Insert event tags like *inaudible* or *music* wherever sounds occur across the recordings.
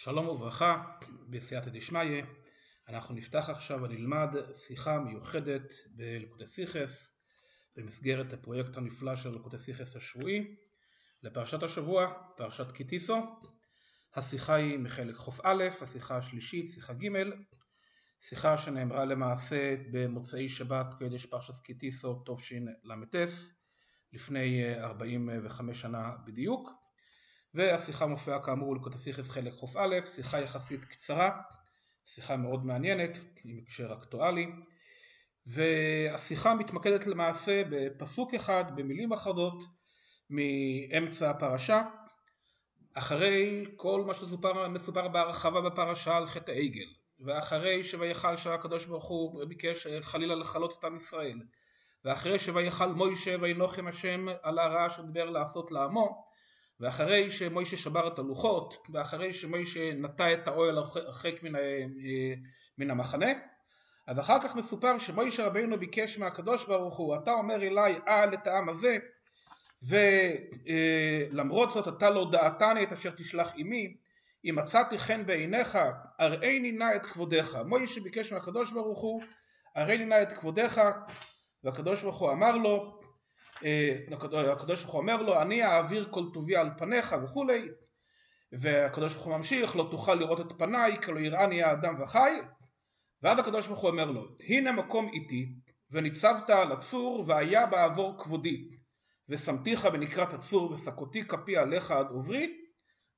שלום וברכה, בסייעתא דשמיא, אנחנו נפתח עכשיו ונלמד שיחה מיוחדת בלקוטי סיכס במסגרת הפרויקט הנפלא של לקוטי סיכס השבועי. לפרשת השבוע, פרשת קיטיסו. השיחה היא מחלק ח"א, השיחה השלישית, שיחה ג', שיחה שנאמרה למעשה במוצאי שבת קודש פרשת קיטיסו תשל"ט לפני 45 שנה בדיוק והשיחה מופיעה כאמור בלקוטי סיכס חלק ח"א, שיחה יחסית קצרה, שיחה מאוד מעניינת עם הקשר אקטואלי והשיחה מתמקדת למעשה בפסוק אחד במילים אחדות מאמצע הפרשה אחרי כל מה שמסופר מסופר בהרחבה בפרשה על חטא העגל ואחרי שויכל שהקדוש ברוך הוא ביקש חלילה לכלות את עם ישראל ואחרי שויכל מוישה וינוחם השם על הרע שדיבר לעשות לעמו ואחרי שמוישה שבר את הלוחות ואחרי שמוישה נטע את האוהל הרחק מן, מן המחנה אז אחר כך מסופר שמוישה רבינו ביקש מהקדוש ברוך הוא אתה אומר אליי אל את העם הזה ולמרות זאת אתה לא דעתני את אשר תשלח עמי אם מצאתי חן בעיניך הראיני נא את כבודך. מוישה ביקש מהקדוש ברוך הוא הראיני נא את כבודך. והקדוש ברוך הוא אמר לו הקדוש ברוך הוא אומר לו אני אעביר כל טובי על פניך וכולי. והקדוש ברוך הוא ממשיך לא תוכל לראות את פניי כי לא יראני האדם וחי ואז הקדוש ברוך הוא אומר לו הנה מקום איתי וניצבת על הצור והיה בעבור כבודי ושמתיך בנקרת הצור ושקותי כפי עליך עד עוברי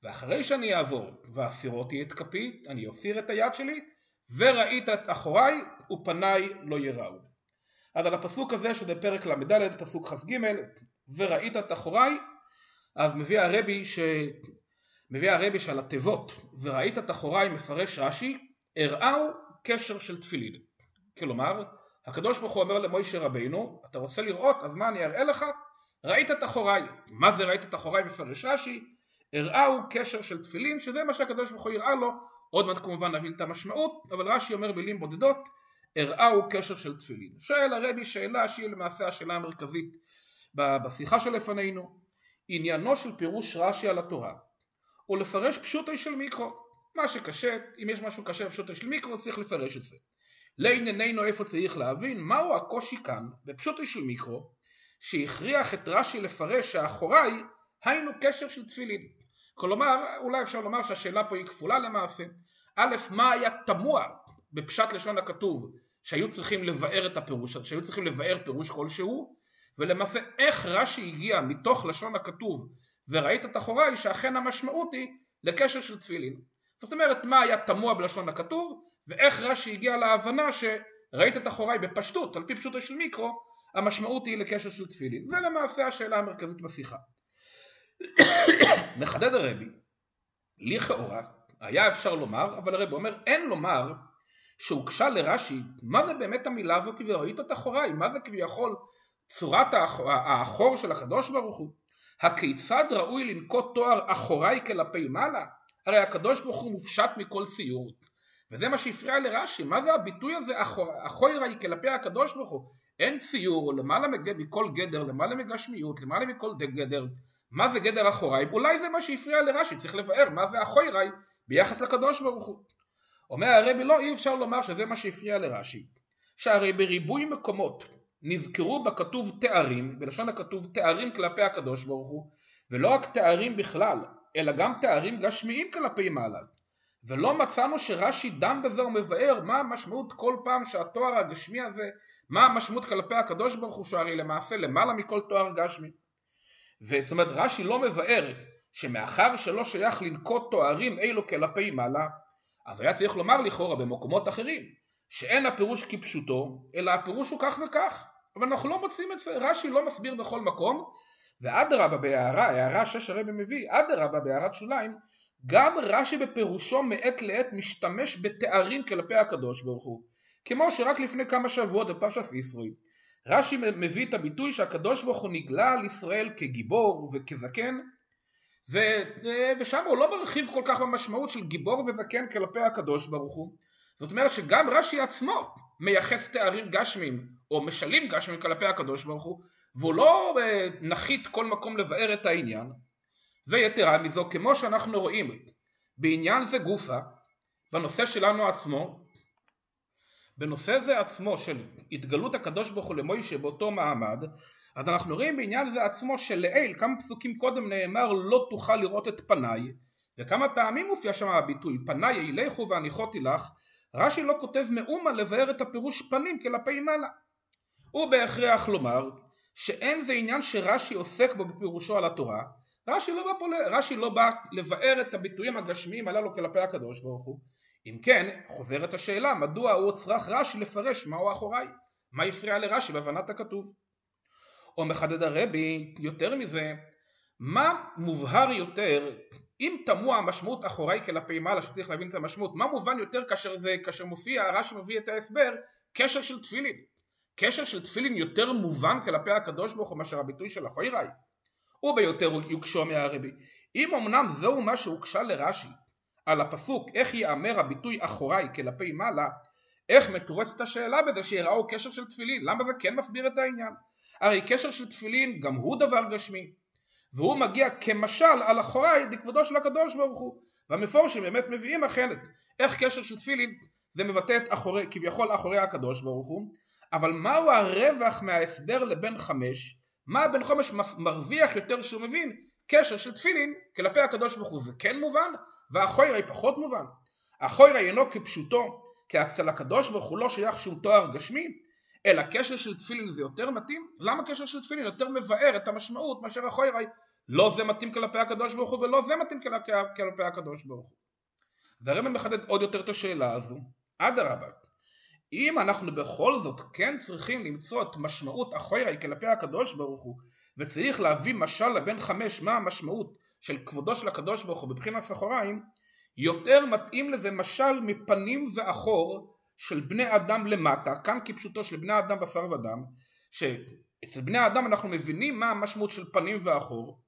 ואחרי שאני אעבור ואסירותי את כפי אני אסיר את היד שלי וראית את אחוריי ופניי לא יראו אז על הפסוק הזה שזה פרק ל"ד פסוק כ"ג וראית את אחוריי אז מביא הרבי ש... מביא הרבי שעל התיבות וראית את אחוריי מפרש רש"י הראו קשר של תפילין כלומר הקדוש ברוך הוא אומר למוישה רבינו אתה רוצה לראות אז מה אני אראה לך? ראית את אחוריי מה זה ראית את אחוריי מפרש רש"י? הראו קשר של תפילין שזה מה שהקדוש ברוך הוא יראה לו. עוד מעט כמובן נבין את המשמעות אבל רש"י אומר מילים בודדות הראהו קשר של תפילין. שואל הרבי שאלה שהיא למעשה השאלה המרכזית בשיחה שלפנינו, עניינו של פירוש רש"י על התורה הוא לפרש פשוטי של מיקרו. מה שקשה, אם יש משהו קשה בפשוטי של מיקרו צריך לפרש את זה. לענייננו איפה צריך להבין מהו הקושי כאן בפשוטי של מיקרו שהכריח את רש"י לפרש שאחוריי היינו קשר של תפילין. כלומר אולי אפשר לומר שהשאלה פה היא כפולה למעשה א' מה היה תמוה בפשט לשון הכתוב שהיו צריכים לבאר את הפירוש, שהיו צריכים לבאר פירוש כלשהו ולמעשה איך רש"י הגיע מתוך לשון הכתוב וראית את אחוריי שאכן המשמעות היא לקשר של תפילין. זאת אומרת מה היה תמוה בלשון הכתוב ואיך רש"י הגיע להבנה שראית את אחוריי בפשטות על פי פשוטו של מיקרו המשמעות היא לקשר של תפילין. זה למעשה השאלה המרכזית בשיחה. *coughs* מחדד הרבי לכאורה היה אפשר לומר אבל הרבי אומר אין לומר שהוגשה לרש"י, מה זה באמת המילה הזאת וראית את אחוריי, מה זה כביכול צורת האחור, של הקדוש ברוך הוא? הכיצד ראוי לנקוט תואר אחוריי כלפי מעלה? הרי הקדוש ברוך הוא מופשט מכל ציור. וזה מה שהפריע לרש"י, מה זה הביטוי הזה אחור, אחוריי כלפי הקדוש ברוך הוא? אין ציור, למעלה מכל גדר, למעלה מגשמיות, למעלה מכל גדר, מה זה גדר אחוריי? אולי זה מה שהפריע לרש"י, צריך לבאר מה זה אחוריי ביחס לקדוש ברוך הוא. אומר הרבי לא אי אפשר לומר שזה מה שהפריע לרש"י. שהרי בריבוי מקומות נזכרו בכתוב תארים בלשון הכתוב תארים כלפי הקדוש ברוך הוא ולא רק תארים בכלל אלא גם תארים גשמיים כלפי מעלה. ולא מצאנו שרש"י דן בזה ומבאר מה המשמעות כל פעם שהתואר הגשמי הזה מה המשמעות כלפי הקדוש ברוך הוא שהרי למעשה למעלה מכל תואר גשמי. זאת אומרת רש"י לא מבאר שמאחר שלא שייך לנקוט תוארים אלו כלפי מעלה אז היה צריך לומר לכאורה במקומות אחרים שאין הפירוש כפשוטו אלא הפירוש הוא כך וכך אבל אנחנו לא מוצאים את זה רש"י לא מסביר בכל מקום ואדרבה בהערה הערה שש הרבי מביא אדרבה בהערת שוליים גם רש"י בפירושו מעת לעת משתמש בתארים כלפי הקדוש ברוך הוא. כמו שרק לפני כמה שבועות בפרשת ישרוי רש"י מביא את הביטוי שהקדוש ברוך הוא נגלה על ישראל כגיבור וכזקן ו, ושם הוא לא מרחיב כל כך במשמעות של גיבור וזקן כלפי הקדוש ברוך הוא. זאת אומרת שגם רש"י עצמו מייחס תארים גשמיים או משלים גשמיים כלפי הקדוש ברוך הוא והוא לא אה, נחית כל מקום לבאר את העניין. ויתרה מזו כמו שאנחנו רואים בעניין זה גופה, בנושא שלנו עצמו, בנושא זה עצמו של התגלות הקדוש ברוך הוא למוישה באותו מעמד, אז אנחנו רואים בעניין זה עצמו שלעיל כמה פסוקים קודם נאמר לא תוכל לראות את פניי וכמה פעמים מופיע שם הביטוי פניי ילכו והניחותי לך רש"י לא כותב מאומה לבאר את הפירוש פנים כלפי מעלה. הוא בהכרח לומר שאין זה עניין שרש"י עוסק בו בפירושו על התורה רש"י לא, בא, רש"י לא בא לבאר את הביטויים הגשמיים הללו כלפי הקדוש ברוך הוא. אם כן חוזרת השאלה מדוע הוא צריך רש"י לפרש מהו אחוריי? מה הפריע לרש"י בהבנת הכתוב או מחדד הרבי יותר מזה מה מובהר יותר אם תמוה המשמעות אחוריי כלפי מעלה שצריך להבין את המשמעות מה מובן יותר כאשר זה כאשר מופיע רש"י מביא את ההסבר קשר של תפילין. קשר של תפילין יותר מובן כלפי הקדוש ברוך הוא מאשר הביטוי של אחוריי. וביותר יוקשו מהרבי. אם אמנם זהו מה שהוקשה לרש"י על הפסוק איך ייאמר הביטוי אחוריי כלפי מעלה איך מתורצת השאלה בזה שיראו קשר של תפילין? למה זה כן מסביר את העניין הרי קשר של תפילין גם הוא דבר גשמי. והוא מגיע כמשל על אחוריי בכבודו של הקדוש ברוך הוא. והמפורשים באמת מביאים אכן איך קשר של תפילין? זה מבטא את אחורי, כביכול אחורי הקדוש ברוך הוא. אבל מהו הרווח מההסבר לבן חמש? מה בן חמש מרוויח יותר שהוא מבין? קשר של תפילין כלפי הקדוש ברוך הוא. זה כן מובן והחוירי פחות מובן. החוירי אינו כפשוטו כי אצל הקדוש ברוך הוא לא שייך שום תואר גשמי אלא קשר של תפילין זה יותר מתאים? למה קשר של תפילין יותר מבאר את המשמעות מאשר החוירי? לא זה מתאים כלפי הקדוש ברוך הוא ולא זה מתאים כלפי הקדוש ברוך הוא. והרמב"ם מחדד עוד יותר את השאלה הזו. אדרבה, אם אנחנו בכל זאת כן צריכים למצוא את משמעות החוירי כלפי הקדוש ברוך הוא וצריך להביא משל לבן חמש מה המשמעות של כבודו של הקדוש ברוך הוא בבחינת סחוריים יותר מתאים לזה משל מפנים ואחור של בני אדם למטה, כאן כפשוטו של בני אדם בשר ודם, שאצל בני האדם אנחנו מבינים מה המשמעות של פנים ואחור.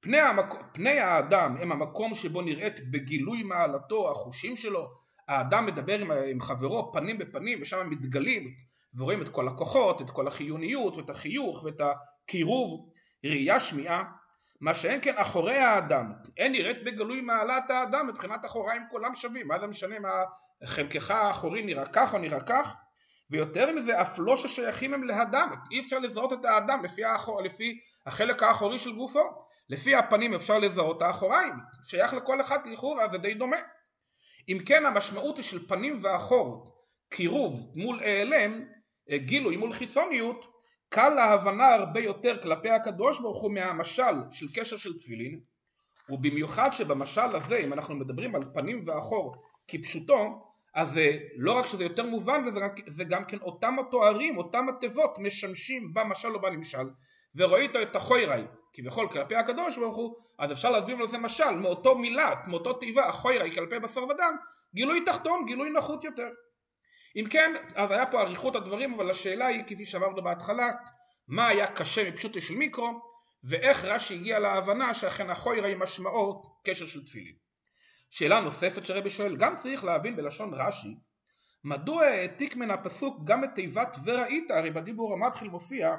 פני, המק... פני האדם הם המקום שבו נראית בגילוי מעלתו החושים שלו, האדם מדבר עם, עם חברו פנים בפנים ושם מתגלים ורואים את כל הכוחות, את כל החיוניות ואת החיוך ואת הקירוב, ראייה שמיעה מה שאין כן אחורי האדם, אין נראית בגלוי מעלת האדם מבחינת אחוריים כולם שווים, מה זה משנה מה חלקך האחורי נראה כך או נראה כך, ויותר מזה אף לא ששייכים הם לאדם, אי אפשר לזהות את האדם לפי, האחור, לפי החלק האחורי של גופו, לפי הפנים אפשר לזהות האחוריים, שייך לכל אחד לכאורה זה די דומה. אם כן המשמעות היא של פנים ואחור, קירוב מול העלם, גילוי מול חיצוניות, קל להבנה הרבה יותר כלפי הקדוש ברוך הוא מהמשל של קשר של תפילין ובמיוחד שבמשל הזה אם אנחנו מדברים על פנים ואחור כפשוטו אז לא רק שזה יותר מובן וזה זה גם כן אותם התוארים אותם התיבות משמשים במשל או בנמשל. וראית את החויראי כביכול כלפי הקדוש ברוך הוא אז אפשר להסביר לזה משל מאותו מילה מאותו תיבה החויראי כלפי בשר ודם גילוי תחתון גילוי נחות יותר אם כן, אז היה פה אריכות הדברים, אבל השאלה היא, כפי שאמרנו בהתחלה, מה היה קשה מפשוטו של מיקרו, ואיך רש"י הגיע להבנה שאכן החוירה היא משמעו קשר של תפילין. שאלה נוספת שרבי שואל, גם צריך להבין בלשון רש"י, מדוע העתיק מן הפסוק גם את תיבת וראית, הרי בדיבור המתחיל מופיע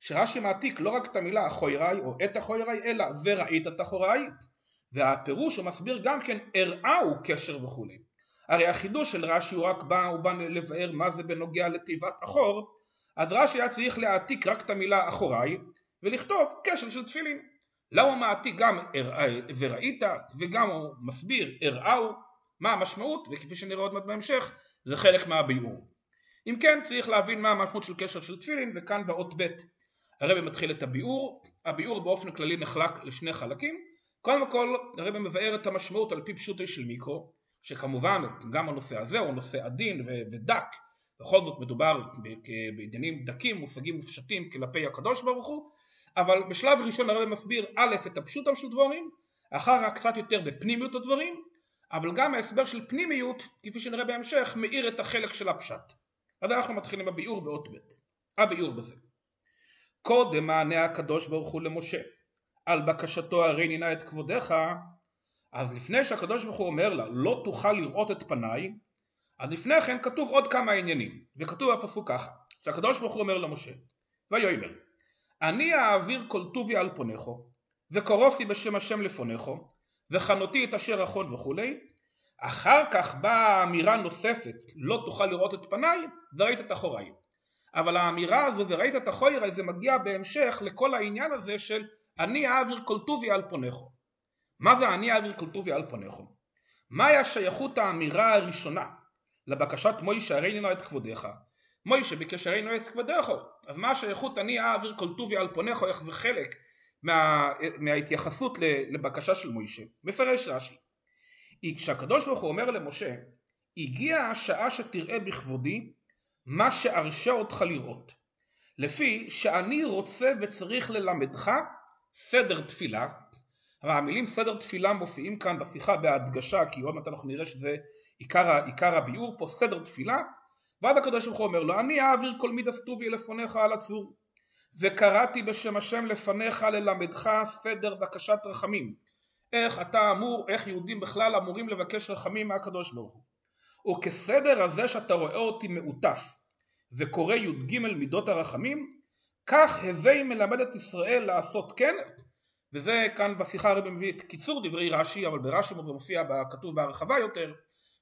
שרש"י מעתיק לא רק את המילה החויראי או את החויראי, אלא וראית את החוראי. והפירוש הוא מסביר גם כן הראהו קשר וכולי. הרי החידוש של רש"י הוא רק בא, הוא בא לבאר מה זה בנוגע לתיבת אחור, אז רש"י היה צריך להעתיק רק את המילה אחוריי ולכתוב קשר של תפילין. למה הוא מעתיק גם וראית וגם הוא מסביר הראו מה המשמעות וכפי שנראה עוד מעט בהמשך זה חלק מהביאור. אם כן צריך להבין מה המשמעות של קשר של תפילין וכאן באות ב' הרבי מתחיל את הביאור, הביאור באופן כללי נחלק לשני חלקים קודם כל הרבי מבאר את המשמעות על פי פשוטי של מיקרו שכמובן גם הנושא הזה הוא נושא עדין ודק, בכל זאת מדובר בעניינים דקים, מושגים מופשטים כלפי הקדוש ברוך הוא, אבל בשלב ראשון הרב מסביר א' את הפשוטם של דבורים, אחר קצת יותר בפנימיות הדברים, אבל גם ההסבר של פנימיות, כפי שנראה בהמשך, מאיר את החלק של הפשט. אז אנחנו מתחילים בביאור באות ב', הביאור בזה. קודם מענה הקדוש ברוך הוא למשה, על בקשתו הרי נינה את כבודך אז לפני שהקדוש ברוך הוא אומר לה לא תוכל לראות את פניי אז לפני כן כתוב עוד כמה עניינים וכתוב בפסוק ככה שהקדוש ברוך הוא אומר למשה ויאמר אני אעביר כל טובי על פונכו וקורוסי בשם השם לפונכו וחנותי את אשר אחון וכולי. אחר כך באה אמירה נוספת, לא תוכל לראות את פניי, וראית את אחוריי. אבל האמירה הזו וראית את אחוריי זה מגיע בהמשך לכל העניין הזה של אני אעביר כל טובי על פונכו. מה זה אני אעביר כל טובי על פונכו? מהי השייכות האמירה הראשונה לבקשת מוישה הרי נא את כבודיך? מוישה ביקש הרי נא את כבודיך, אז מה השייכות אני אעביר כל טובי על פונכו, איך זה חלק מה, מההתייחסות לבקשה של מוישה? מפרש רש"י. כשהקדוש ברוך הוא אומר למשה, הגיעה השעה שתראה בכבודי מה שארשה אותך לראות. לפי שאני רוצה וצריך ללמדך סדר תפילה, המילים סדר תפילה מופיעים כאן בשיחה בהדגשה כי עוד מעט אנחנו נראה שזה עיקר, עיקר הביאור פה סדר תפילה. ואז הקדוש ברוך הוא אומר לו אני אעביר כל מידס טובי לפניך על הצור וקראתי בשם השם לפניך ללמדך סדר בקשת רחמים. איך אתה אמור, איך יהודים בכלל אמורים לבקש רחמים מהקדוש ברוך הוא? וכסדר הזה שאתה רואה אותי מעוטף וקורא י"ג מידות הרחמים כך הווי מלמד את ישראל לעשות כן וזה כאן בשיחה הרב מביא את קיצור דברי רש"י אבל ברש"י מופיע כתוב בהרחבה יותר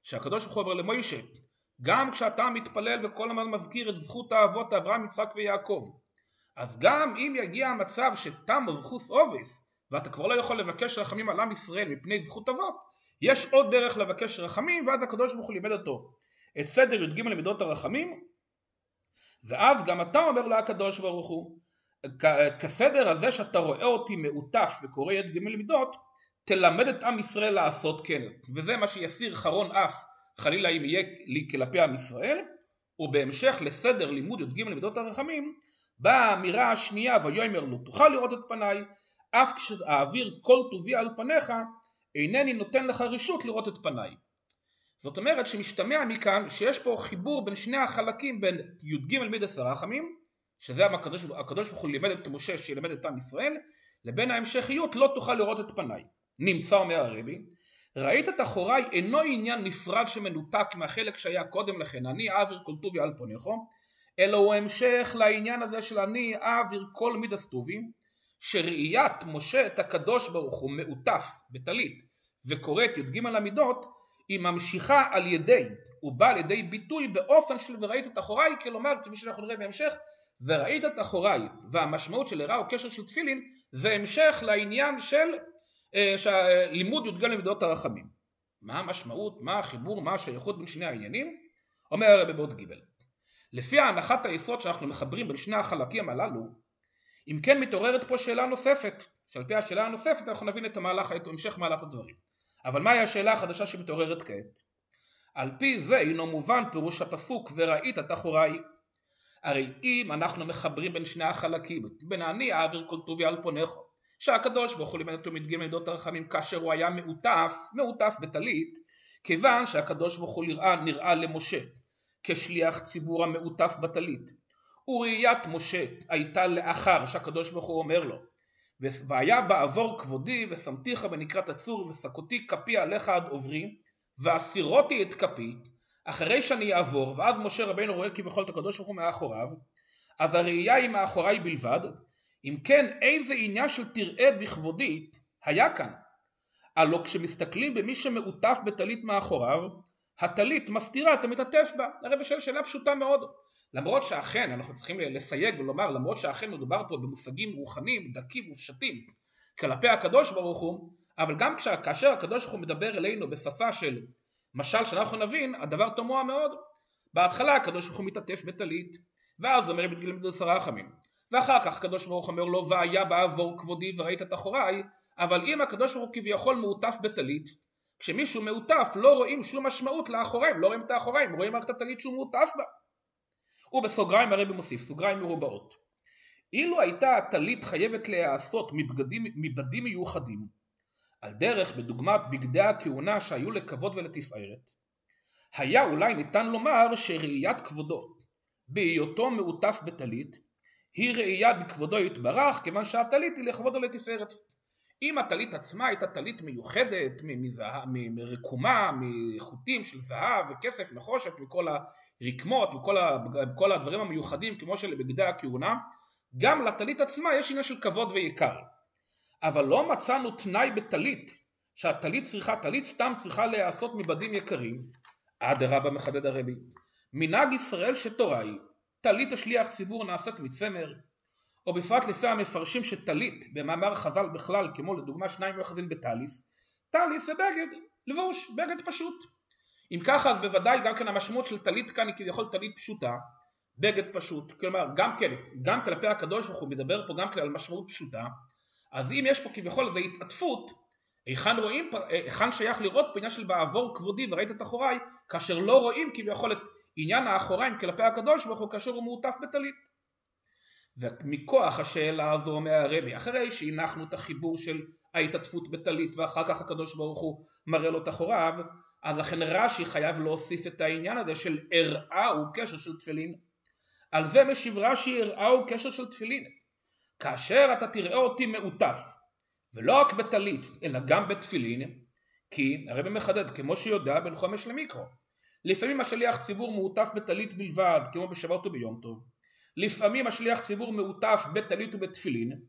שהקדוש ברוך הוא אומר למוישה גם כשאתה מתפלל וכל הזמן מזכיר את זכות האבות אברהם יצחק ויעקב אז גם אם יגיע המצב שתם זכוס אובס ואתה כבר לא יכול לבקש רחמים על עם ישראל מפני זכות אבות יש עוד דרך לבקש רחמים ואז הקדוש ברוך הוא לימד אותו את סדר י"ג למידות הרחמים ואז גם אתה אומר לו הקדוש ברוך הוא כסדר הזה שאתה רואה אותי מעוטף וקורא יד ג' מידות תלמד את עם ישראל לעשות כן. וזה מה שיסיר חרון אף חלילה אם יהיה לי כלפי עם ישראל. ובהמשך לסדר לימוד י"ג מידות הרחמים באה האמירה השנייה ויאמר לו תוכל לראות את פניי אף כשאעביר כל טובי על פניך אינני נותן לך רשות לראות את פניי. זאת אומרת שמשתמע מכאן שיש פה חיבור בין שני החלקים בין י"ג מידס הרחמים שזה הקדוש, הקדוש ברוך הוא לימד את משה שילמד את עם ישראל לבין ההמשכיות לא תוכל לראות את פניי. נמצא אומר הרבי ראית את אחוריי אינו עניין נפרד שמנותק מהחלק שהיה קודם לכן אני אעביר כל טובי על פונכו אלא הוא המשך לעניין הזה של אני אעביר כל מידס טובי שראיית משה את הקדוש ברוך הוא מעוטף בטלית וקוראת י"ג המידות היא ממשיכה על ידי, הוא בא לידי ביטוי באופן של וראית את אחוריי, כלומר כפי שאנחנו נראה בהמשך וראית את אחוריי והמשמעות של הרע או קשר של תפילין זה המשך לעניין של אה, לימוד י"ג למידות הרחמים. מה המשמעות, מה החיבור, מה השייכות בין שני העניינים? אומר הרבי בעוד גיבל. לפי הנחת היסוד שאנחנו מחברים בין שני החלקים הללו, אם כן מתעוררת פה שאלה נוספת, שעל פי השאלה הנוספת אנחנו נבין את המהלך, את המשך מהלך הדברים. אבל מהי השאלה החדשה שמתעוררת כעת? על פי זה אינו מובן פירוש הפסוק וראית את אחוריי הרי אם אנחנו מחברים בין שני החלקים, בין אני אעביר כל טובי על פונכו, שהקדוש ברוך הוא לימד אותו מדגים עדות הרחמים כאשר הוא היה מעוטף, מעוטף בטלית, כיוון שהקדוש ברוך הוא נראה, נראה למשה כשליח ציבור המעוטף בטלית. וראיית משה הייתה לאחר שהקדוש ברוך הוא אומר לו והיה בעבור כבודי ושמתיך בנקרת הצור ושקותי כפי עליך עד עוברי ואסירותי את כפי אחרי שאני אעבור, ואז משה רבינו רואה כביכול את הקדוש ברוך הוא מאחוריו, אז הראייה היא מאחוריי בלבד, אם כן איזה עניין של תראה בכבודי היה כאן. הלא כשמסתכלים במי שמעוטף בטלית מאחוריו, הטלית מסתירה את המתעטף בה. הרי בשביל שאלה פשוטה מאוד. למרות שאכן, אנחנו צריכים לסייג ולומר, למרות שאכן מדובר פה במושגים רוחניים, דקים ופשטים, כלפי הקדוש ברוך הוא, אבל גם כאשר הקדוש ברוך הוא מדבר אלינו בשפה של משל שאנחנו נבין, הדבר תמוה מאוד. בהתחלה הקדוש ברוך הוא מתעטף בטלית, ואז אומר בגיל מדוס הרחמים. ואחר כך הקדוש ברוך הוא אומר לו, והיה בעבור כבודי וראית את אחוריי, אבל אם הקדוש ברוך הוא כביכול מעוטף בטלית, כשמישהו מעוטף לא רואים שום משמעות לאחוריים, לא רואים את האחוריים, רואים רק את הטלית שהוא מעוטף בה. ובסוגריים הרבי מוסיף, סוגריים מרובעות. אילו הייתה הטלית חייבת להיעשות מבגדים, מבדים מיוחדים, על דרך בדוגמת בגדי הכהונה שהיו לכבוד ולתפארת, היה אולי ניתן לומר שראיית כבודו בהיותו מעוטף בטלית היא ראייה בכבודו יתברך כיוון שהטלית היא לכבוד ולתפארת. אם הטלית עצמה הייתה טלית מיוחדת, מרקומה, מחוטים של זהב וכסף, נחושת, מכל הרקמות, מכל, הדברים המיוחדים כמו שלבגדי הכהונה, גם לטלית עצמה יש עניין של כבוד ויקר. אבל לא מצאנו תנאי בטלית שהטלית צריכה, טלית סתם צריכה להיעשות מבדים יקרים, אדרבה מחדד הרבי. מנהג ישראל שתורה היא, טלית השליח ציבור נעשית מצמר, או בפרט לפי המפרשים שטלית במאמר חז"ל בכלל, כמו לדוגמה שניים מאוחזים בטליס, טליס זה בגד, לבוש, בגד פשוט. אם ככה אז בוודאי גם כן המשמעות של טלית כאן היא כביכול טלית פשוטה, בגד פשוט, כלומר גם כן, גם כלפי הקדוש ברוך הוא מדבר פה גם כן על משמעות פשוטה, אז אם יש פה כביכול איזו התעטפות, היכן רואים, היכן שייך לראות פה עניין של בעבור כבודי וראית את אחוריי, כאשר לא רואים כביכול את עניין האחוריים כלפי הקדוש ברוך הוא כאשר הוא מעוטף בטלית. ומכוח השאלה הזו אומר הרבי, אחרי שהנחנו את החיבור של ההתעטפות בטלית ואחר כך הקדוש ברוך הוא מראה לו את אחוריו, אז לכן רש"י חייב להוסיף את העניין הזה של ארעהו קשר של תפילין. על זה משיב רש"י ארעהו קשר של תפילין. כאשר אתה תראה אותי מעוטף, ולא רק בטלית, אלא גם בתפילין, כי הרבי מחדד, כמו שיודע בין חומש למיקרו. לפעמים השליח ציבור מעוטף בטלית בלבד, כמו בשבת וביום טוב. לפעמים השליח ציבור מעוטף בטלית ובתפילין.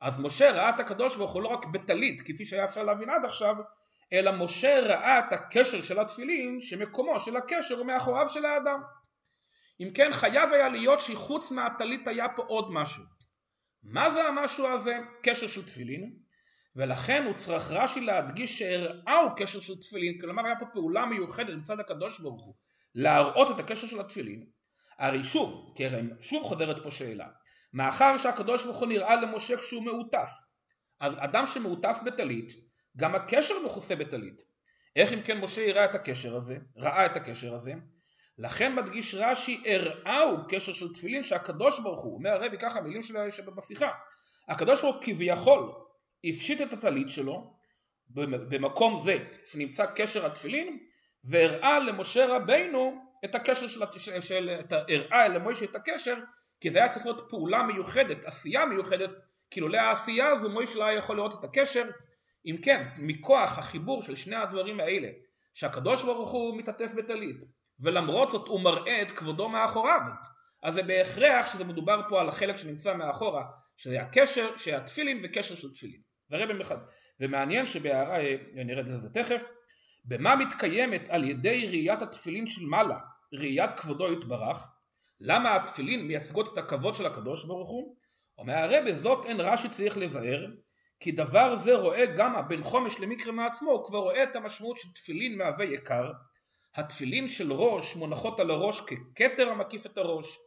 אז משה ראה את הקדוש ברוך הוא לא רק בטלית, כפי שהיה אפשר להבין עד עכשיו, אלא משה ראה את הקשר של התפילין, שמקומו של הקשר הוא מאחוריו של האדם. אם כן חייב היה להיות שחוץ מהטלית היה פה עוד משהו. מה זה המשהו הזה? קשר של תפילין. ולכן הוא צריך רש"י להדגיש שהראהו קשר של תפילין, כלומר היה פה פעולה מיוחדת מצד הקדוש ברוך הוא, להראות את הקשר של התפילין. הרי שוב, כי שוב חוזרת פה שאלה, מאחר שהקדוש ברוך הוא נראה למשה כשהוא מעוטף, אז אדם שמעוטף בטלית, גם הקשר מכוסה בטלית. איך אם כן משה יראה את הקשר הזה, ראה את הקשר הזה, לכן מדגיש רש"י הראהו קשר של תפילין שהקדוש ברוך הוא, אומר הרבי ככה מילים שבשיחה, הקדוש ברוך הוא כביכול הפשיט את הטלית שלו במקום זה שנמצא קשר התפילין והראה למשה רבינו את הקשר של, של, של הראה למוישה את הקשר כי זה היה צריך להיות פעולה מיוחדת, עשייה מיוחדת, כי לולא העשייה הזו מוישה לא היה יכול לראות את הקשר. אם כן, מכוח החיבור של שני הדברים האלה שהקדוש ברוך הוא מתעטף בטלית ולמרות זאת הוא מראה את כבודו מאחוריו. אז זה בהכרח שזה מדובר פה על החלק שנמצא מאחורה שזה הקשר, שהתפילין וקשר של תפילין. ורבי אחד ומעניין שבהערה אה, נרד לזה תכף במה מתקיימת על ידי ראיית התפילין של מעלה? ראיית כבודו יתברך? למה התפילין מייצגות את הכבוד של הקדוש ברוך הוא? אומר הרבי זאת אין רש"י צריך לבאר כי דבר זה רואה גם הבן חומש למקרה מעצמו הוא כבר רואה את המשמעות של תפילין מהווה יקר התפילין של ראש מונחות על הראש ככתר המקיף את הראש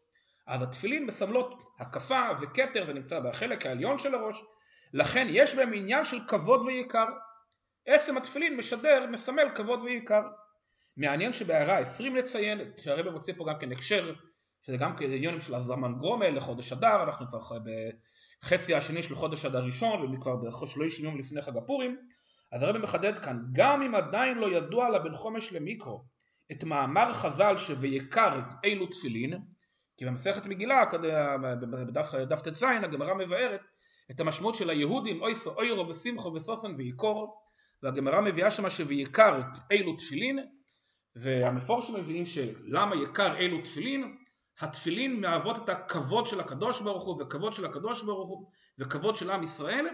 אז התפילין מסמלות הקפה וכתר זה נמצא בחלק העליון של הראש לכן יש בהם עניין של כבוד ויקר. עצם התפילין משדר, מסמל כבוד ויקר. מעניין שבהערה 20 לציין שהרבא מוציא פה גם כן הקשר שזה גם כן עניונים של הזמן גרומל לחודש אדר אנחנו כבר בחצי השני של חודש אדר ראשון וכבר בשלושים יום לפני חג הפורים. אז הרבא מחדד כאן גם אם עדיין לא ידוע לבן חומש למיקרו את מאמר חז"ל ש"ויקר אילו תפילין" כי במסכת מגילה בדף, ט"ז הגמרא מבארת את המשמעות של היהודים אויסו אוירו ושמחו וסוסן ויקור והגמרא מביאה שמה שויקר אילו תפילין והמפורשים מביאים שלמה יקר אילו תפילין התפילין מהוות את הכבוד של הקדוש ברוך הוא וכבוד של הקדוש ברוך הוא וכבוד של עם ישראל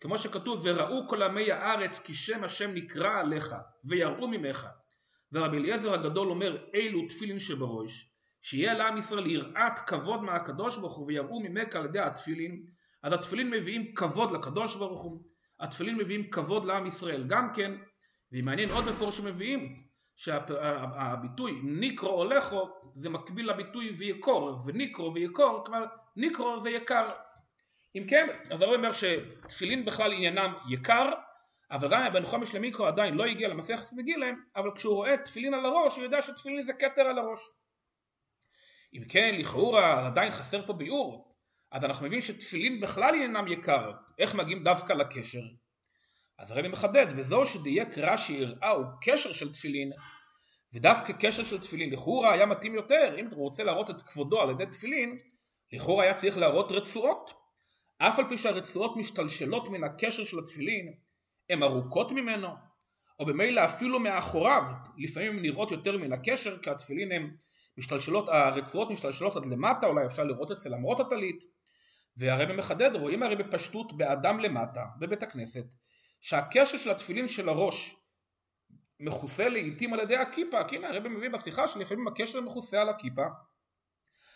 כמו שכתוב וראו כל עמי הארץ כי שם השם נקרא עליך ויראו ממך ורבי אליעזר הגדול אומר אילו תפילין שבראש שיהיה לעם ישראל יראת כבוד מהקדוש ברוך הוא ויראו ממך על ידי התפילין. אז התפילין מביאים כבוד לקדוש ברוך הוא התפילין מביאים כבוד לעם ישראל גם כן ומעניין עוד מפורש שמביאים שהביטוי ניקרו הולכו זה מקביל לביטוי ויקור וניקרו ויקור כלומר ניקרו זה יקר. אם כן אז הרב אומר שתפילין בכלל עניינם יקר אבל גם הבן חומש למיקרו עדיין לא הגיע למסכת מגילם אבל כשהוא רואה תפילין על הראש הוא יודע שתפילין זה כתר על הראש. אם כן לכאורה עדיין חסר פה ביאור אז אנחנו מבינים שתפילין בכלל עניינם יקר איך מגיעים דווקא לקשר? אז הרבי מחדד וזהו שדייק רש"י הראהו קשר של תפילין. ודווקא קשר של תפילין לכאורה היה מתאים יותר. אם אתה רוצה להראות את כבודו על ידי תפילין לכאורה היה צריך להראות רצועות. אף על פי שהרצועות משתלשלות מן הקשר של התפילין הן ארוכות ממנו או במילא אפילו מאחוריו לפעמים הן נראות יותר מן הקשר כי התפילין הן משתלשלות, הרצועות משתלשלות עד למטה אולי אפשר לראות את זה למרות הטלית. והרבי מחדד רואים הרי בפשטות באדם למטה בבית הכנסת שהקשר של התפילין של הראש מכוסה לעיתים על ידי הכיפה, כי הנה הרבי מביא בשיחה שלפעמים הקשר מכוסה על הכיפה,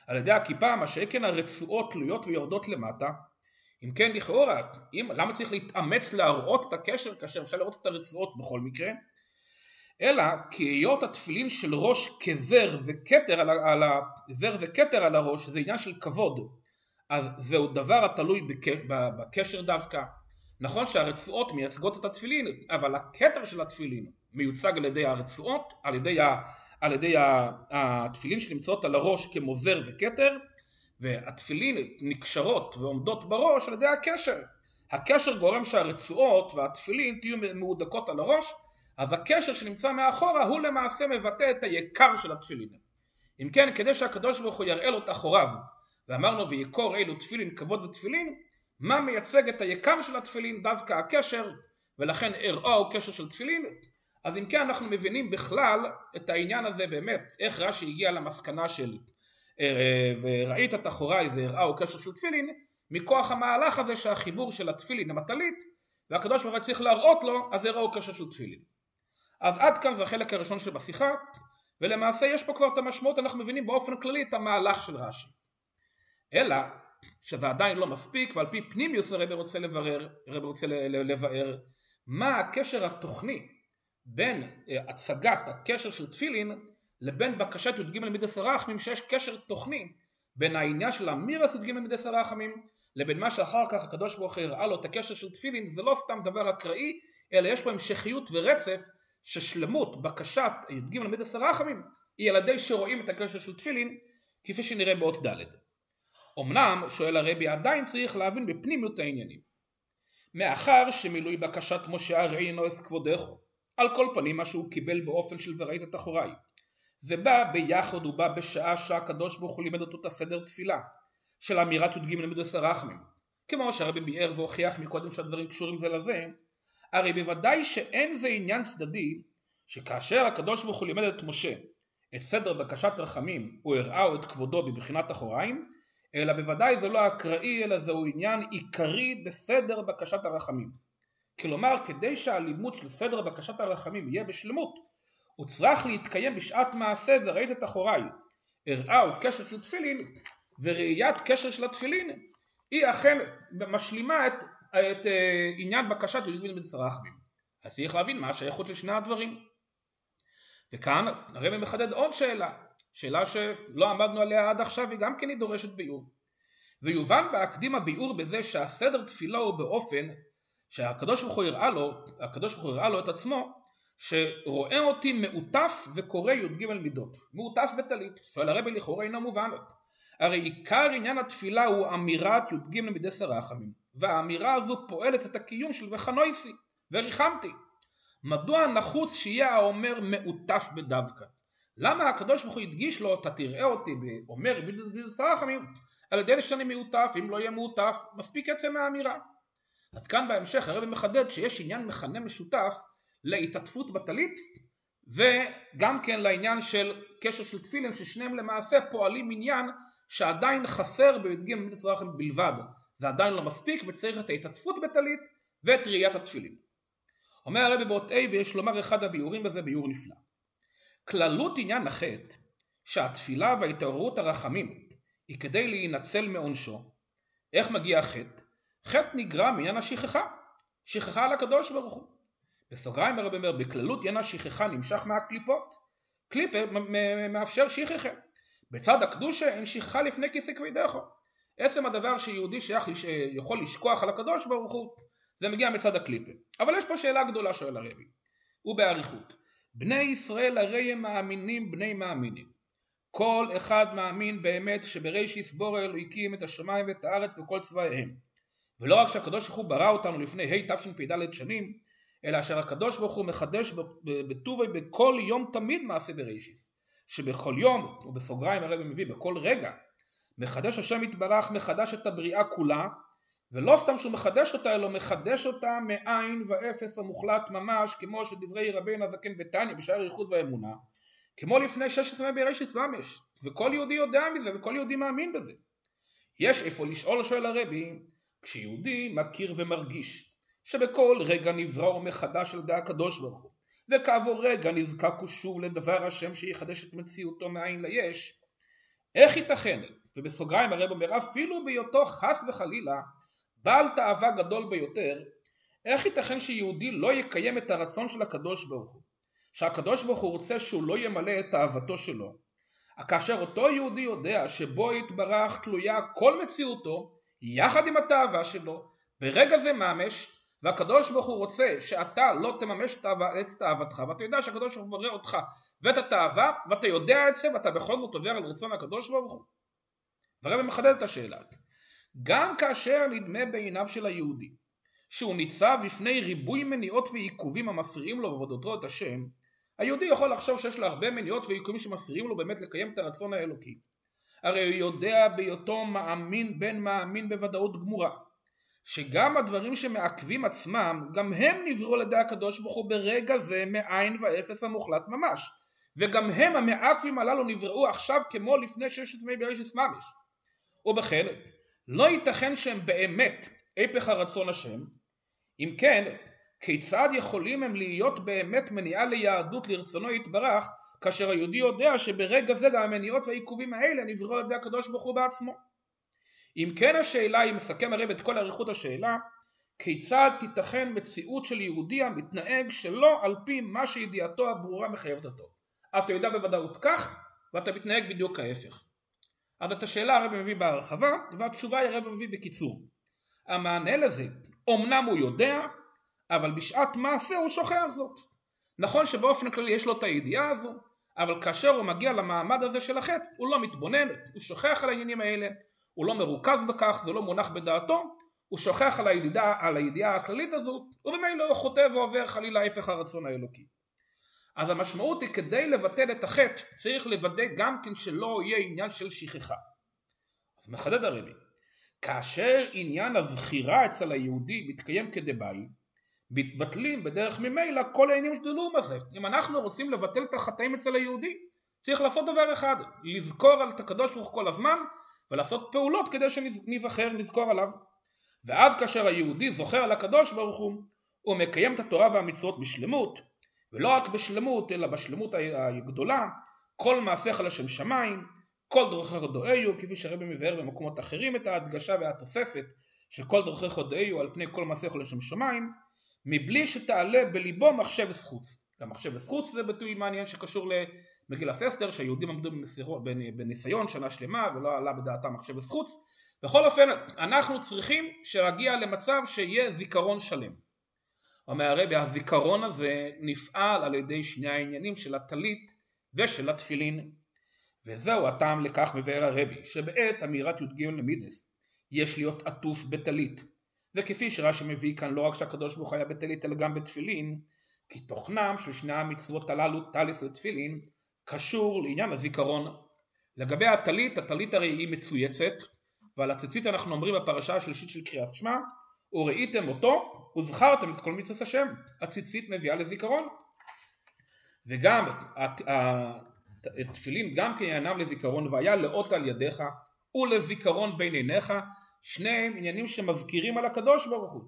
על ידי הכיפה, מה שכן הרצועות תלויות ויורדות למטה, אם כן לכאורה, אם, למה צריך להתאמץ להראות את הקשר כאשר אפשר לראות את הרצועות בכל מקרה? אלא כי היות התפילין של ראש כזר וכתר על, על זר וכתר על הראש זה עניין של כבוד אז זהו דבר התלוי בק, בקשר דווקא נכון שהרצועות מייצגות את התפילין אבל הכתר של התפילין מיוצג על ידי הרצועות על ידי, ה, על ידי התפילין שנמצאות על הראש כמו זר וכתר והתפילין נקשרות ועומדות בראש על ידי הקשר הקשר גורם שהרצועות והתפילין תהיו מהודקות על הראש אז הקשר שנמצא מאחורה הוא למעשה מבטא את היקר של התפילין. אם כן, כדי שהקדוש ברוך הוא יראה לו את אחוריו, ואמרנו ויקור אלו תפילין כבוד ותפילין, מה מייצג את היקר של התפילין? דווקא הקשר, ולכן ארעו הוא קשר של תפילין. אז אם כן אנחנו מבינים בכלל את העניין הזה באמת, איך רש"י הגיע למסקנה של וראית את אחוריי זה ארעו קשר של תפילין, מכוח המהלך הזה שהחיבור של התפילין המטלית, והקדוש ברוך הוא צריך להראות לו, אז ארעו קשר של תפילין. אז עד כאן זה החלק הראשון שבשיחה ולמעשה יש פה כבר את המשמעות אנחנו מבינים באופן כללי את המהלך של רש"י אלא שזה עדיין לא מספיק ועל פי פנימיוס הרבי רוצה לברר, הרבי רוצה לבאר מה הקשר התוכני בין אה, הצגת הקשר של תפילין לבין בקשת י"ג מידס הרחמים שיש קשר תוכני בין העניין של אמירס י"ג מידס הרחמים לבין מה שאחר כך הקדוש ברוך הוא הראה לו את הקשר של תפילין זה לא סתם דבר אקראי אלא יש פה המשכיות ורצף ששלמות בקשת י"ג ל"ד עשרה רחמים היא על ידי שרואים את הקשר של תפילין כפי שנראה באות ד'. אמנם שואל הרבי עדיין צריך להבין בפנימיות העניינים. מאחר שמילוי בקשת משה הרי אינו אס כבודךו על כל פנים מה שהוא קיבל באופן של וראית את אחוריי זה בא ביחד ובא בשעה שהקדוש ברוך הוא לימד אותו את הסדר תפילה של אמירת י"ג ל"ד עשרה רחמים. כמו שהרבי ביאר והוכיח מקודם שהדברים קשורים זה לזה הרי בוודאי שאין זה עניין צדדי שכאשר הקדוש ברוך הוא לימד את משה את סדר בקשת רחמים הוא הראהו את כבודו בבחינת אחוריים אלא בוודאי זה לא אקראי אלא זהו עניין עיקרי בסדר בקשת הרחמים. כלומר כדי שהלימוד של סדר בקשת הרחמים יהיה בשלמות הוא צריך להתקיים בשעת מעשה וראית את אחוריי הראהו קשר של תפילין וראיית קשר של התפילין היא אכן משלימה את את אה, עניין בקשת יהודים בן סרחמים. אז צריך להבין מה השייכות לשני הדברים. וכאן הרב מחדד עוד שאלה, שאלה שלא עמדנו עליה עד עכשיו וגם כן היא דורשת ביאור. ויובן בהקדים הביאור בזה שהסדר תפילה הוא באופן שהקדוש ברוך הוא הראה לו, הקדוש ברוך הוא הראה לו את עצמו, שרואה אותי מעוטף וקורא י"ג מידות, מעוטף בטלית, שואל הרבי לכאורה אינו מובן. הרי עיקר עניין התפילה הוא אמירת י"ג מידי סרחמים. והאמירה הזו פועלת את הקיום של וחנויסי וריחמתי. מדוע נחוץ שיהיה האומר מעוטף בדווקא? למה הקדוש ברוך הוא הדגיש לו אתה תראה אותי ואומר סרחמים על ידי שאני מעוטף אם לא יהיה מעוטף מספיק עצם האמירה. אז כאן בהמשך הרב מחדד שיש עניין מכנה משותף להתעטפות בטלית וגם כן לעניין של קשר של תפילין ששניהם למעשה פועלים עניין שעדיין חסר בי"ג מזרחים בלבד זה עדיין לא מספיק וצריך את ההתעטפות בטלית ואת ראיית התפילין. אומר הרבי באות A ויש לומר אחד הביאורים בזה ביאור נפלא. כללות עניין החטא שהתפילה וההתעוררות הרחמים היא כדי להינצל מעונשו. איך מגיע החטא? חטא נגרם מעניין השכחה, שכחה על הקדוש ברוך הוא. בסוגריים הרבי אומר בכללות עניין השכחה נמשך מהקליפות. קליפה מאפשר שכחה. בצד הקדושה אין שכחה לפני כיסא כבידךו. עצם הדבר שיהודי שייך, יכול לשכוח על הקדוש ברוך הוא, זה מגיע מצד הקליפה. אבל יש פה שאלה גדולה שואל הרבי, ובאריכות. בני ישראל הרי הם מאמינים בני מאמינים. כל אחד מאמין באמת שבריש יסבור אלוהיקים את השמיים ואת הארץ וכל צבאיהם. ולא רק שהקדוש ברוך הוא ברא אותנו לפני ה' תשפ"ד שנים, אלא אשר הקדוש ברוך הוא מחדש בטובי בכל יום תמיד מעשה בראשיס. שבכל יום, ובסוגריים הרבי מביא בכל רגע, מחדש השם יתברך מחדש את הבריאה כולה ולא סתם שהוא מחדש אותה אלא מחדש אותה מאין ואפס המוחלט ממש כמו שדברי רבינו הזקן בתניא בשער ייחוד והאמונה כמו לפני שש עשרה בראשית ממש וכל יהודי יודע מזה וכל יהודי מאמין בזה יש איפה לשאול שואל הרבי כשיהודי מכיר ומרגיש שבכל רגע נברא מחדש על ידי הקדוש ברוך הוא, וכעבור רגע נזקק הוא שוב לדבר השם שיחדש את מציאותו מאין ליש, איך ייתכן, ובסוגריים הרב אומר אפילו בהיותו חס וחלילה בעל תאווה גדול ביותר, איך ייתכן שיהודי לא יקיים את הרצון של הקדוש ברוך הוא? שהקדוש ברוך הוא רוצה שהוא לא ימלא את תאוותו שלו. כאשר אותו יהודי יודע שבו יתברך תלויה כל מציאותו, יחד עם התאווה שלו, ברגע זה ממש, והקדוש ברוך הוא רוצה שאתה לא תממש את תאוותך, ואתה יודע שהקדוש ברוך הוא מראה אותך ואת התאווה, ואתה יודע את זה, ואתה בכל זאת עובר על רצון הקדוש ברוך הוא. והרבא מחדד את השאלה. גם כאשר נדמה בעיניו של היהודי שהוא ניצב בפני ריבוי מניעות ועיכובים המפריעים לו בעבודתו את השם, היהודי יכול לחשוב שיש לו הרבה מניעות ועיכובים שמפריעים לו באמת לקיים את הרצון האלוקי. הרי הוא יודע בהיותו מאמין בן מאמין בוודאות גמורה, שגם הדברים שמעכבים עצמם, גם הם נבראו על ידי הקדוש ברוך הוא ברגע זה מאין ואפס המוחלט ממש. וגם הם המעכבים הללו נבראו עכשיו כמו לפני ששת ימי בראשית ממש. ובכן, לא ייתכן שהם באמת הפך הרצון השם, אם כן, כיצד יכולים הם להיות באמת מניעה ליהדות לרצונו יתברך, כאשר היהודי יודע שברגע זה גם המניעות והעיכובים האלה נבראו על ידי הקדוש ברוך הוא בעצמו. אם כן השאלה, היא מסכם הרב את כל אריכות השאלה, כיצד תיתכן מציאות של יהודי המתנהג שלא על פי מה שידיעתו הברורה מחייבת אותו. אתה יודע בוודאות כך, ואתה מתנהג בדיוק ההפך. אז את השאלה הרב מביא בהרחבה, והתשובה היא הרב מביא בקיצור. המענה לזה, אמנם הוא יודע, אבל בשעת מעשה הוא שוכח זאת. נכון שבאופן כללי יש לו את הידיעה הזו, אבל כאשר הוא מגיע למעמד הזה של החטא, הוא לא מתבונן, הוא שוכח על העניינים האלה, הוא לא מרוכז בכך, זה לא מונח בדעתו, הוא שוכח על הידיעה, על הידיעה הכללית הזו, וממילא הוא חוטא ועובר חלילה הפך הרצון האלוקי. אז המשמעות היא כדי לבטל את החטא צריך לוודא גם כן שלא יהיה עניין של שכחה. אז מחדד הרבי, כאשר עניין הזכירה אצל היהודי מתקיים כדבעי, מתבטלים בדרך ממילא כל העניינים שדלו בזה. אם אנחנו רוצים לבטל את החטאים אצל היהודי, צריך לעשות דבר אחד, לזכור את הקדוש ברוך כל הזמן ולעשות פעולות כדי שניזכר, נזכור עליו. ואז כאשר היהודי זוכר על הקדוש ברוך הוא, הוא מקיים את התורה והמצוות בשלמות, ולא רק בשלמות, אלא בשלמות הגדולה, כל מעשיך לשם שמיים, כל דרכיך דואיו, כפי שהרבי מבאר במקומות אחרים את ההדגשה והתוספת שכל דרכיך דואיו על פני כל מעשיך לשם שמיים, מבלי שתעלה בליבו מחשב חוץ. גם מחשב חוץ זה ביטוי מעניין שקשור למגילת אסתר, שהיהודים עמדו בניסיון שנה שלמה ולא עלה בדעתם מחשב חוץ. בכל אופן, אנחנו צריכים להגיע למצב שיהיה זיכרון שלם. אומר הרבי, הזיכרון הזה נפעל על ידי שני העניינים של הטלית ושל התפילין. וזהו הטעם לכך מבאר הרבי, שבעת אמירת י"ג למידס יש להיות עטוף בטלית. וכפי שרש"י מביא כאן לא רק שהקדוש ברוך היה בטלית אלא גם בתפילין, כי תוכנם של שני המצוות הללו, טליס ותפילין, קשור לעניין הזיכרון. לגבי הטלית, הטלית הרי היא מצויצת, ועל הציצית אנחנו אומרים בפרשה השלישית של קריאת שמע, וראיתם אותו וזכרתם את כל מצוות השם. הציצית מביאה לזיכרון. וגם התפילין גם כן ינם לזיכרון והיה לאות על ידיך ולזיכרון בין עיניך שניהם עניינים שמזכירים על הקדוש ברוך הוא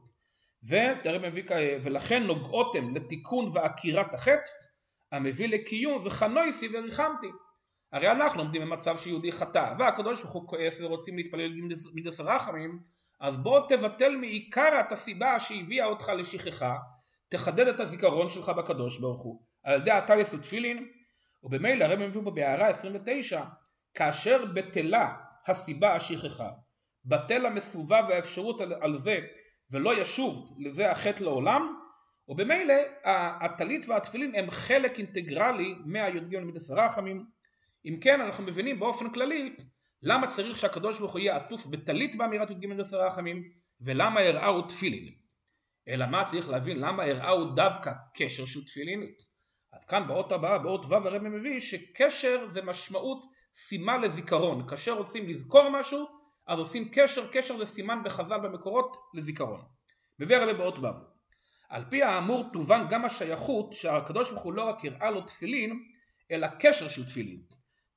מביא, ולכן נוגעותם לתיקון ועקירת החטא המביא לקיום וחנויסי וריחמתי. הרי אנחנו עומדים במצב שיהודי חטא והקדוש ברוך הוא כועס ורוצים להתפלל מידס הרחמים אז בוא תבטל מעיקר את הסיבה שהביאה אותך לשכחה תחדד את הזיכרון שלך בקדוש ברוך הוא. על ידי הטליס ותפילין ובמילא הרב מביא פה בהערה 29 כאשר בטלה הסיבה השכחה בטל המסובב והאפשרות על זה ולא ישוב לזה החטא לעולם ובמילא הטלית והתפילין הם חלק אינטגרלי מהי"ג למידס הרחמים אם כן אנחנו מבינים באופן כללי למה צריך שהקדוש ברוך הוא יהיה עטוף בטלית באמירת י"ג למידס הרחמים ולמה הראהו תפילין אלא מה צריך להבין למה הראהו דווקא קשר של תפילין אז כאן באות הבאה באות ו' הרב מביא שקשר זה משמעות סימן לזיכרון כאשר רוצים לזכור משהו אז עושים קשר, קשר לסימן בחז"ל במקורות לזיכרון. מביא הרבה באות ו'. על פי האמור תובן גם השייכות שהקדוש ברוך הוא לא רק הראה לו תפילין, אלא קשר של תפילין.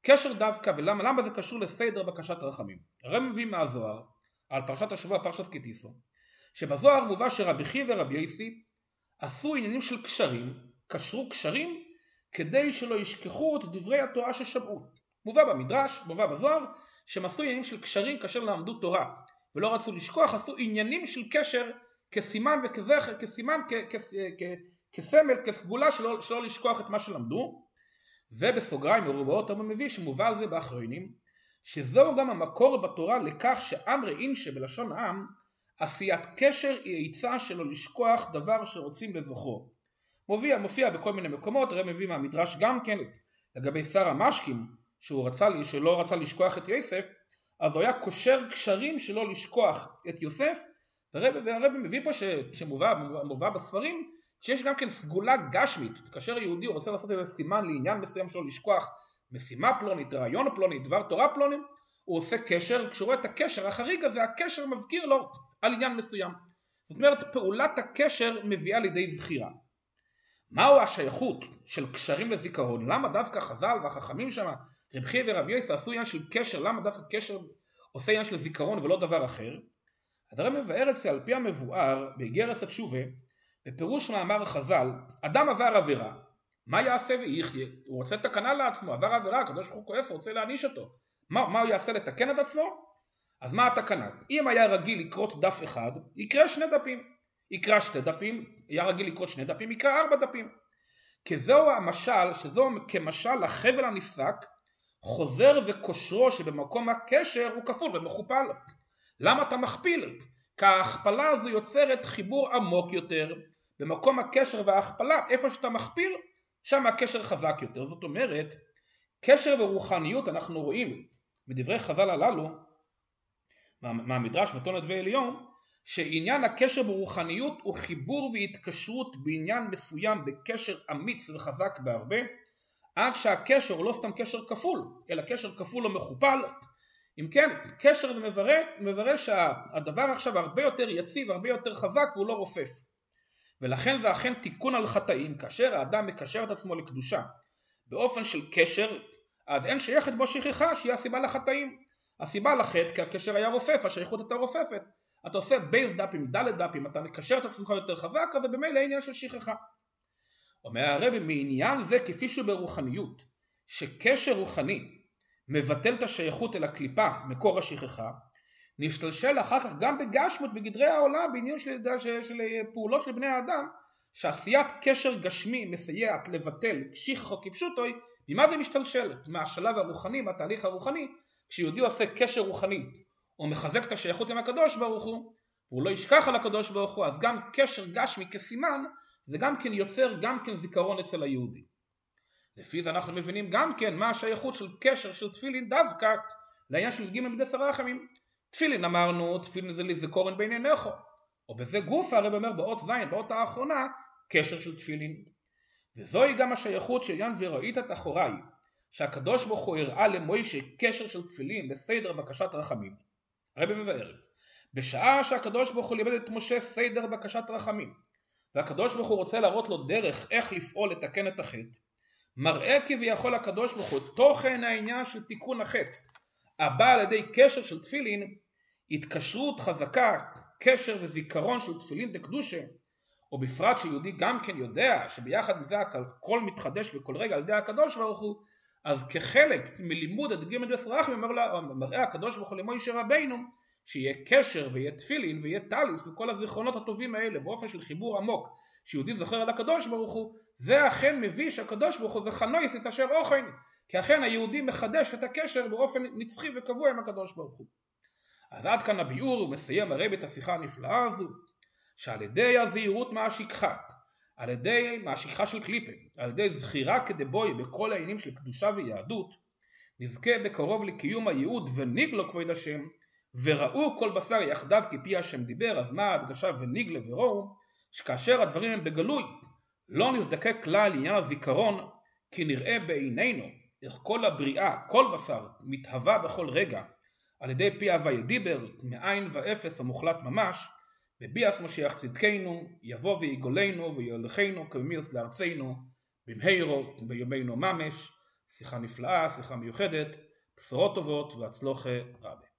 קשר דווקא, ולמה למה זה קשור לסדר בקשת רחמים? הרב מביא מהזוהר, על פרשת השבוע פרשת קטיסו, שבזוהר מובא שרבי חייא ורבי יוסי עשו עניינים של קשרים, קשרו קשרים כדי שלא ישכחו את דברי התורה ששמעו. מובא במדרש, מובא בזוהר, שהם עשו עניינים של קשרים כאשר למדו תורה ולא רצו לשכוח, עשו עניינים של קשר כסימן וכזכר, כסימן, כ, כסמל, כסגולה שלא, שלא לשכוח את מה שלמדו ובסוגריים מרובעות הרב מביא שמובא על זה באחרונים שזהו גם המקור בתורה לכך שאמרי אינשה בלשון העם עשיית קשר היא עצה שלא לשכוח דבר שרוצים לזוכרו. מופיע, מופיע בכל מיני מקומות, הרב מביא מהמדרש גם כן לגבי שר המשקים שהוא רצה, שלא רצה לשכוח את יוסף אז הוא היה קושר קשרים שלא לשכוח את יוסף והרב מביא פה שמובא בספרים שיש גם כן סגולה גשמית כאשר יהודי רוצה לעשות איזה סימן לעניין מסוים שלא לשכוח משימה פלונית, רעיון פלוני, דבר תורה פלוני הוא עושה קשר, כשהוא רואה את הקשר החריג הזה הקשר מזכיר לו על עניין מסוים זאת אומרת פעולת הקשר מביאה לידי זכירה מהו השייכות של קשרים לזיכרון? למה דווקא חז"ל והחכמים שם, רב חייא ורבי יוסי עשו עניין של קשר, למה דווקא קשר עושה עניין של זיכרון ולא דבר אחר? הדרם מבאר את זה על פי המבואר באיגרס התשובה, בפירוש מאמר חז"ל, אדם עבר עבירה, מה יעשה ויחיה? הוא רוצה תקנה לעצמו, עבר עבירה, הקדוש ברוך הוא כועס, רוצה להעניש אותו. מה, מה הוא יעשה לתקן את עצמו? אז מה התקנה? אם היה רגיל לקרות דף אחד, יקרה שני דפים. יקרא שתי דפים, היה רגיל לקרוא שני דפים, יקרא ארבע דפים. כזהו המשל, שזהו כמשל לחבל הנפסק, חוזר וכושרו שבמקום הקשר הוא כפול ומכופל. למה אתה מכפיל? כי ההכפלה הזו יוצרת חיבור עמוק יותר במקום הקשר וההכפלה, איפה שאתה מכפיל, שם הקשר חזק יותר. זאת אומרת, קשר ורוחניות אנחנו רואים מדברי חז"ל הללו, מהמדרש מתונת ועליון, שעניין הקשר ברוחניות הוא חיבור והתקשרות בעניין מסוים בקשר אמיץ וחזק בהרבה עד שהקשר הוא לא סתם קשר כפול אלא קשר כפול או מכופל אם כן קשר מברה שהדבר עכשיו הרבה יותר יציב הרבה יותר חזק והוא לא רופף. ולכן זה אכן תיקון על חטאים כאשר האדם מקשר את עצמו לקדושה. באופן של קשר אז אין שייכת בו שכחה שהיא הסיבה לחטאים. הסיבה לחטא כי הקשר היה רופף השייכות הייתה רופפת. אתה עושה בייס דאפים, דלת דאפים, אתה מקשר את עצמך יותר חזק, אז זה במילא עניין של שכחה. אומר הרבי, מעניין זה כפי שהוא ברוחניות, שקשר רוחני מבטל את השייכות אל הקליפה, מקור השכחה, נשתלשל אחר כך גם בגשמות, בגדרי העולם, בעניין של, של, של פעולות של בני האדם, שעשיית קשר גשמי מסייעת לבטל שכחו כפשוטוי, ממה זה משתלשל? מהשלב הרוחני, מהתהליך הרוחני, כשיהודי עושה קשר רוחני הוא מחזק את השייכות עם הקדוש ברוך הוא והוא לא ישכח על הקדוש ברוך הוא אז גם קשר גשמי כסימן זה גם כן יוצר גם כן זיכרון אצל היהודי. לפי זה אנחנו מבינים גם כן מה השייכות של קשר של תפילין דווקא לעניין של ג' מידי רחמים. תפילין אמרנו תפילין זה לזכורן בין עיניך או בזה גוף הרב אומר באות ז' באות האחרונה קשר של תפילין. וזוהי גם השייכות של עניין וראית את אחוריי שהקדוש ברוך הוא הראה למוישה קשר של תפילין בסדר בקשת רחמים הרבי מבאר בשעה שהקדוש ברוך הוא לימד את משה סדר בקשת רחמים והקדוש ברוך הוא רוצה להראות לו דרך איך לפעול לתקן את החטא מראה כביכול הקדוש ברוך הוא תוכן העניין של תיקון החטא. הבא על ידי קשר של תפילין התקשרות חזקה קשר וזיכרון של תפילין דקדושה. או בפרט שיהודי גם כן יודע שביחד עם זה הכל מתחדש בכל רגע על ידי הקדוש ברוך הוא אז כחלק מלימוד הדגים מדרס רחמי מראה הקדוש ברוך הוא למוישה רבינו שיהיה קשר ויהיה תפילין ויהיה טליס וכל הזיכרונות הטובים האלה באופן של חיבור עמוק שיהודי זוכר על הקדוש ברוך הוא זה אכן מביא שהקדוש ברוך הוא וחנויס אשר אוכן. כי אכן היהודי מחדש את הקשר באופן נצחי וקבוע עם הקדוש ברוך הוא. אז עד כאן הביאור הוא מסיים הרבי את השיחה הנפלאה הזו שעל ידי הזהירות מהשכחת על ידי מהשכחה של קליפה, על ידי זכירה כדבוי בכל העניינים של קדושה ויהדות, נזכה בקרוב לקיום הייעוד וניגלו כבוד השם, וראו כל בשר יחדיו כפי השם דיבר, אז מה ההדגשה וניגלה וראו, שכאשר הדברים הם בגלוי, לא נזדקק כלל לעניין הזיכרון, כי נראה בעינינו איך כל הבריאה, כל בשר, מתהווה בכל רגע, על ידי פי הוויה דיבר, מאין ואפס המוחלט ממש, בביאס משיח צדקנו, יבוא ויגולנו ויולכנו כבמיוס לארצנו, במהירו בימינו ממש, שיחה נפלאה, שיחה מיוחדת, בשורות טובות והצלוחה רבה.